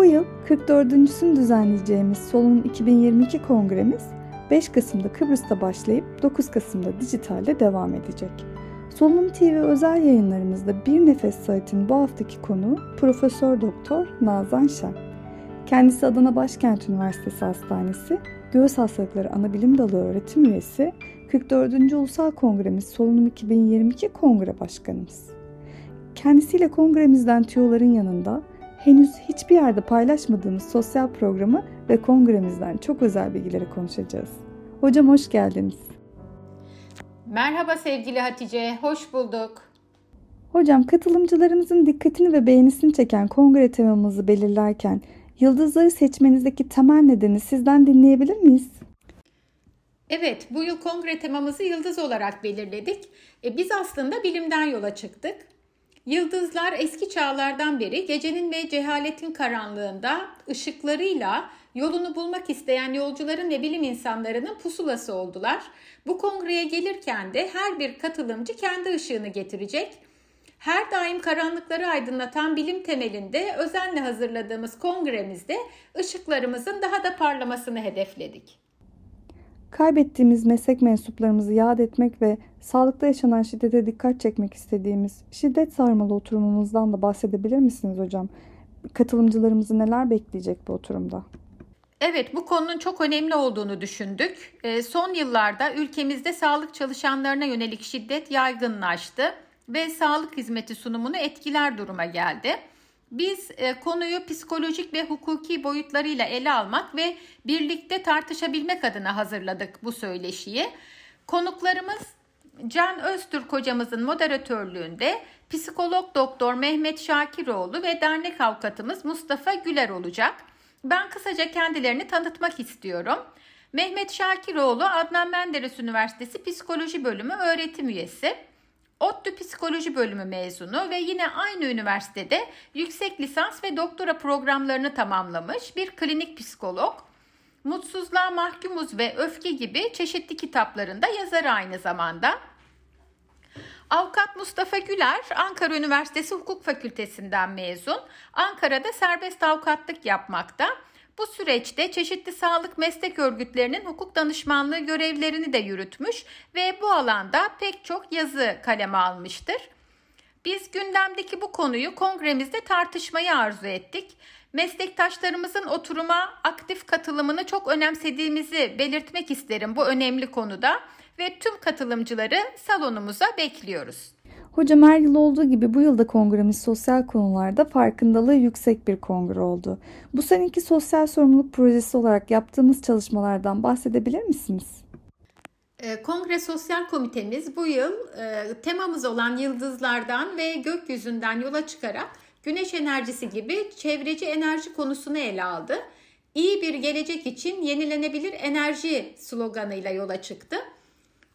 Bu yıl 44.sünü düzenleyeceğimiz Solunum 2022 kongremiz 5 Kasım'da Kıbrıs'ta başlayıp 9 Kasım'da dijitalde devam edecek. Solunum TV özel yayınlarımızda Bir Nefes Saat'in bu haftaki konuğu Profesör Doktor Nazan Şen. Kendisi Adana Başkent Üniversitesi Hastanesi Göğüs Hastalıkları Anabilim Dalı öğretim üyesi 44. Ulusal Kongremiz Solunum 2022 Kongre Başkanımız. Kendisiyle kongremizden tüyoların yanında henüz hiçbir yerde paylaşmadığımız sosyal programı ve kongremizden çok özel bilgileri konuşacağız. Hocam hoş geldiniz. Merhaba sevgili Hatice, hoş bulduk. Hocam katılımcılarımızın dikkatini ve beğenisini çeken kongre temamızı belirlerken yıldızları seçmenizdeki temel nedeni sizden dinleyebilir miyiz? Evet, bu yıl kongre temamızı yıldız olarak belirledik. E, biz aslında bilimden yola çıktık. Yıldızlar eski çağlardan beri gecenin ve cehaletin karanlığında ışıklarıyla yolunu bulmak isteyen yolcuların ve bilim insanlarının pusulası oldular. Bu kongreye gelirken de her bir katılımcı kendi ışığını getirecek. Her daim karanlıkları aydınlatan bilim temelinde özenle hazırladığımız kongremizde ışıklarımızın daha da parlamasını hedefledik. Kaybettiğimiz meslek mensuplarımızı yad etmek ve sağlıkta yaşanan şiddete dikkat çekmek istediğimiz şiddet sarmalı oturumumuzdan da bahsedebilir misiniz hocam? Katılımcılarımızı neler bekleyecek bu oturumda? Evet bu konunun çok önemli olduğunu düşündük. E, son yıllarda ülkemizde sağlık çalışanlarına yönelik şiddet yaygınlaştı ve sağlık hizmeti sunumunu etkiler duruma geldi. Biz e, konuyu psikolojik ve hukuki boyutlarıyla ele almak ve birlikte tartışabilmek adına hazırladık bu söyleşiyi. Konuklarımız Can Öztürk hocamızın moderatörlüğünde psikolog doktor Mehmet Şakiroğlu ve dernek avukatımız Mustafa Güler olacak. Ben kısaca kendilerini tanıtmak istiyorum. Mehmet Şakiroğlu Adnan Menderes Üniversitesi Psikoloji Bölümü öğretim üyesi. ODTÜ Psikoloji Bölümü mezunu ve yine aynı üniversitede yüksek lisans ve doktora programlarını tamamlamış bir klinik psikolog. Mutsuzluğa Mahkumuz ve Öfke gibi çeşitli kitaplarında yazar aynı zamanda. Avukat Mustafa Güler Ankara Üniversitesi Hukuk Fakültesinden mezun. Ankara'da serbest avukatlık yapmakta. Bu süreçte çeşitli sağlık meslek örgütlerinin hukuk danışmanlığı görevlerini de yürütmüş ve bu alanda pek çok yazı kaleme almıştır. Biz gündemdeki bu konuyu kongremizde tartışmayı arzu ettik. Meslektaşlarımızın oturuma aktif katılımını çok önemsediğimizi belirtmek isterim bu önemli konuda ve tüm katılımcıları salonumuza bekliyoruz. Hocam her yıl olduğu gibi bu yılda kongremiz sosyal konularda farkındalığı yüksek bir kongre oldu. Bu seneki sosyal sorumluluk projesi olarak yaptığımız çalışmalardan bahsedebilir misiniz? Ee, kongre Sosyal Komitemiz bu yıl e, temamız olan yıldızlardan ve gökyüzünden yola çıkarak güneş enerjisi gibi çevreci enerji konusunu ele aldı. İyi bir gelecek için yenilenebilir enerji sloganıyla yola çıktı.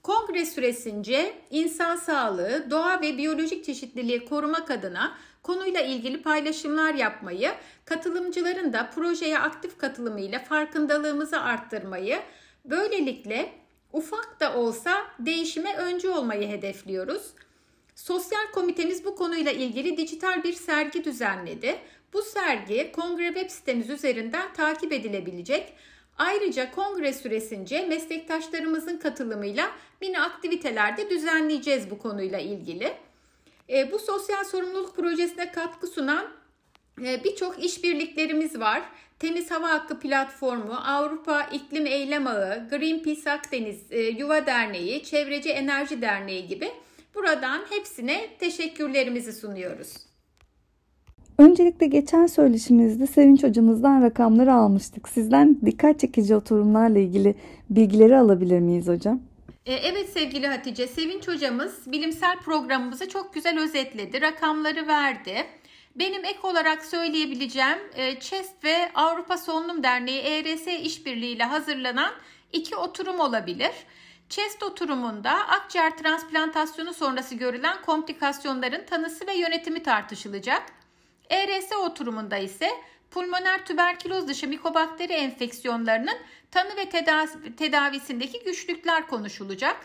Kongre süresince insan sağlığı, doğa ve biyolojik çeşitliliği korumak adına konuyla ilgili paylaşımlar yapmayı, katılımcıların da projeye aktif katılımıyla farkındalığımızı arttırmayı, böylelikle ufak da olsa değişime öncü olmayı hedefliyoruz. Sosyal komitemiz bu konuyla ilgili dijital bir sergi düzenledi. Bu sergi kongre web sitemiz üzerinden takip edilebilecek. Ayrıca kongre süresince meslektaşlarımızın katılımıyla mini aktivitelerde düzenleyeceğiz bu konuyla ilgili. E, bu sosyal sorumluluk projesine katkı sunan e, birçok işbirliklerimiz var. Temiz Hava Hakkı Platformu, Avrupa İklim Eylem Ağı, Greenpeace Akdeniz e, Yuva Derneği, Çevreci Enerji Derneği gibi buradan hepsine teşekkürlerimizi sunuyoruz. Öncelikle geçen söyleşimizde Sevinç hocamızdan rakamları almıştık. Sizden dikkat çekici oturumlarla ilgili bilgileri alabilir miyiz hocam? E, evet sevgili Hatice, Sevinç hocamız bilimsel programımızı çok güzel özetledi, rakamları verdi. Benim ek olarak söyleyebileceğim e, CHEST ve Avrupa Solunum Derneği ERS işbirliğiyle hazırlanan iki oturum olabilir. CHEST oturumunda akciğer transplantasyonu sonrası görülen komplikasyonların tanısı ve yönetimi tartışılacak. ERS oturumunda ise pulmoner tüberküloz dışı mikobakteri enfeksiyonlarının tanı ve tedavisindeki güçlükler konuşulacak.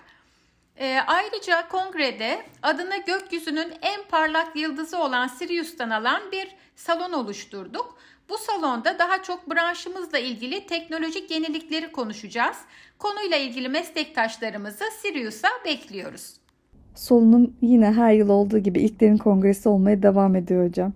E, ayrıca kongrede adına gökyüzünün en parlak yıldızı olan Sirius'tan alan bir salon oluşturduk. Bu salonda daha çok branşımızla ilgili teknolojik yenilikleri konuşacağız. Konuyla ilgili meslektaşlarımızı Sirius'a bekliyoruz. Solunum yine her yıl olduğu gibi ilklerin kongresi olmaya devam ediyor hocam.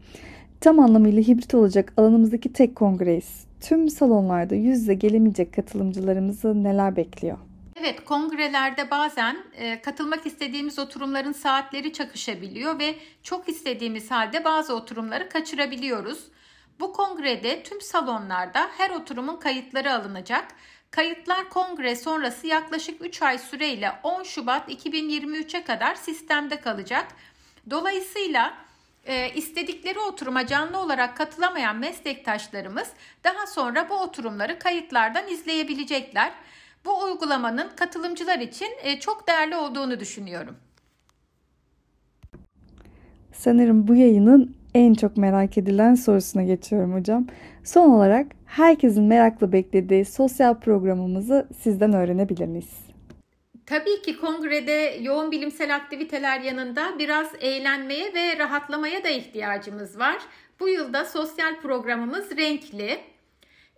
Tam anlamıyla hibrit olacak alanımızdaki tek kongreyiz. Tüm salonlarda yüz yüze gelemeyecek katılımcılarımızı neler bekliyor? Evet, kongrelerde bazen e, katılmak istediğimiz oturumların saatleri çakışabiliyor ve çok istediğimiz halde bazı oturumları kaçırabiliyoruz. Bu kongrede tüm salonlarda her oturumun kayıtları alınacak. Kayıtlar kongre sonrası yaklaşık 3 ay süreyle 10 Şubat 2023'e kadar sistemde kalacak. Dolayısıyla e, istedikleri oturuma canlı olarak katılamayan meslektaşlarımız daha sonra bu oturumları kayıtlardan izleyebilecekler. Bu uygulamanın katılımcılar için e, çok değerli olduğunu düşünüyorum. Sanırım bu yayının en çok merak edilen sorusuna geçiyorum hocam. Son olarak herkesin merakla beklediği sosyal programımızı sizden öğrenebilir miyiz? Tabii ki kongrede yoğun bilimsel aktiviteler yanında biraz eğlenmeye ve rahatlamaya da ihtiyacımız var. Bu yılda sosyal programımız renkli.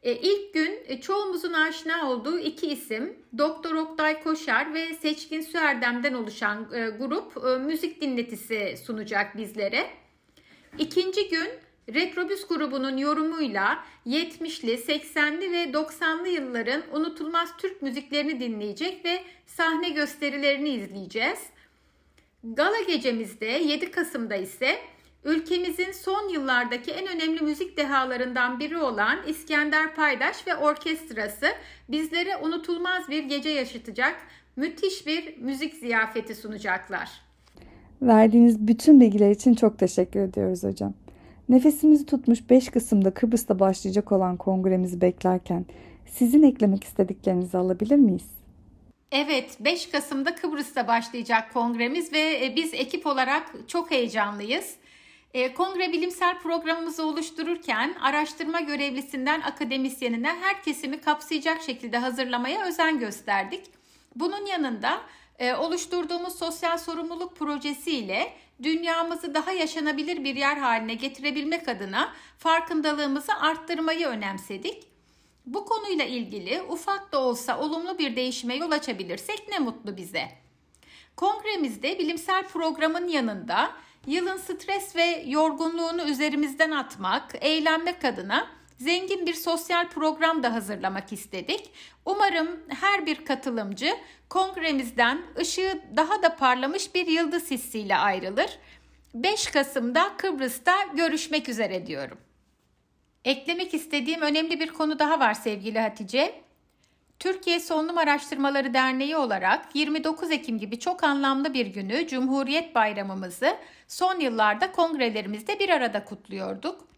E, ilk gün e, çoğumuzun aşina olduğu iki isim Doktor Oktay Koşar ve Seçkin Süerdem'den oluşan e, grup e, müzik dinletisi sunacak bizlere. İkinci gün Retrobüs grubunun yorumuyla 70'li, 80'li ve 90'lı yılların unutulmaz Türk müziklerini dinleyecek ve sahne gösterilerini izleyeceğiz. Gala gecemizde 7 Kasım'da ise ülkemizin son yıllardaki en önemli müzik dehalarından biri olan İskender Paydaş ve orkestrası bizlere unutulmaz bir gece yaşatacak, müthiş bir müzik ziyafeti sunacaklar. Verdiğiniz bütün bilgiler için çok teşekkür ediyoruz hocam. Nefesimizi tutmuş 5 Kasım'da Kıbrıs'ta başlayacak olan kongremizi beklerken sizin eklemek istediklerinizi alabilir miyiz? Evet, 5 Kasım'da Kıbrıs'ta başlayacak kongremiz ve e, biz ekip olarak çok heyecanlıyız. E, kongre bilimsel programımızı oluştururken araştırma görevlisinden akademisyenine her kesimi kapsayacak şekilde hazırlamaya özen gösterdik. Bunun yanında e, oluşturduğumuz sosyal sorumluluk projesiyle dünyamızı daha yaşanabilir bir yer haline getirebilmek adına farkındalığımızı arttırmayı önemsedik. Bu konuyla ilgili ufak da olsa olumlu bir değişime yol açabilirsek ne mutlu bize. Kongremizde bilimsel programın yanında yılın stres ve yorgunluğunu üzerimizden atmak, eğlenmek adına zengin bir sosyal program da hazırlamak istedik. Umarım her bir katılımcı kongremizden ışığı daha da parlamış bir yıldız hissiyle ayrılır. 5 Kasım'da Kıbrıs'ta görüşmek üzere diyorum. Eklemek istediğim önemli bir konu daha var sevgili Hatice. Türkiye Solunum Araştırmaları Derneği olarak 29 Ekim gibi çok anlamlı bir günü Cumhuriyet Bayramımızı son yıllarda kongrelerimizde bir arada kutluyorduk.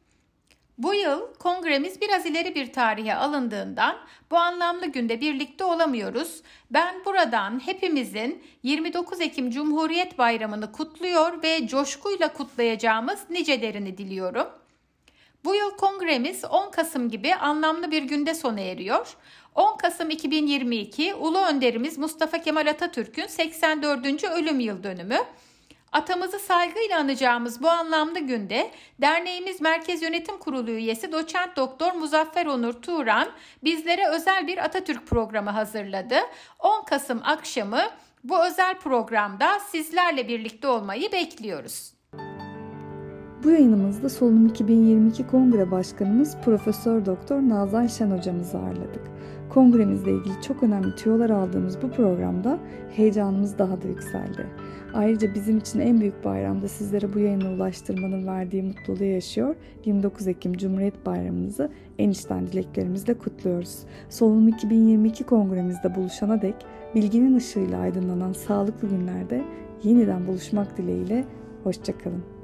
Bu yıl kongremiz biraz ileri bir tarihe alındığından bu anlamlı günde birlikte olamıyoruz. Ben buradan hepimizin 29 Ekim Cumhuriyet Bayramı'nı kutluyor ve coşkuyla kutlayacağımız nicelerini diliyorum. Bu yıl kongremiz 10 Kasım gibi anlamlı bir günde sona eriyor. 10 Kasım 2022 Ulu Önderimiz Mustafa Kemal Atatürk'ün 84. ölüm yıl dönümü. Atamızı saygıyla anacağımız bu anlamlı günde derneğimiz Merkez Yönetim Kurulu üyesi Doçent Doktor Muzaffer Onur Turan bizlere özel bir Atatürk programı hazırladı. 10 Kasım akşamı bu özel programda sizlerle birlikte olmayı bekliyoruz. Bu yayınımızda Solunum 2022 Kongre Başkanımız Profesör Doktor Nazan Şen hocamızı ağırladık. Kongremizle ilgili çok önemli tüyolar aldığımız bu programda heyecanımız daha da yükseldi. Ayrıca bizim için en büyük bayramda sizlere bu yayını ulaştırmanın verdiği mutluluğu yaşıyor. 29 Ekim Cumhuriyet Bayramımızı en içten dileklerimizle kutluyoruz. Solunum 2022 kongremizde buluşana dek bilginin ışığıyla aydınlanan sağlıklı günlerde yeniden buluşmak dileğiyle. Hoşçakalın.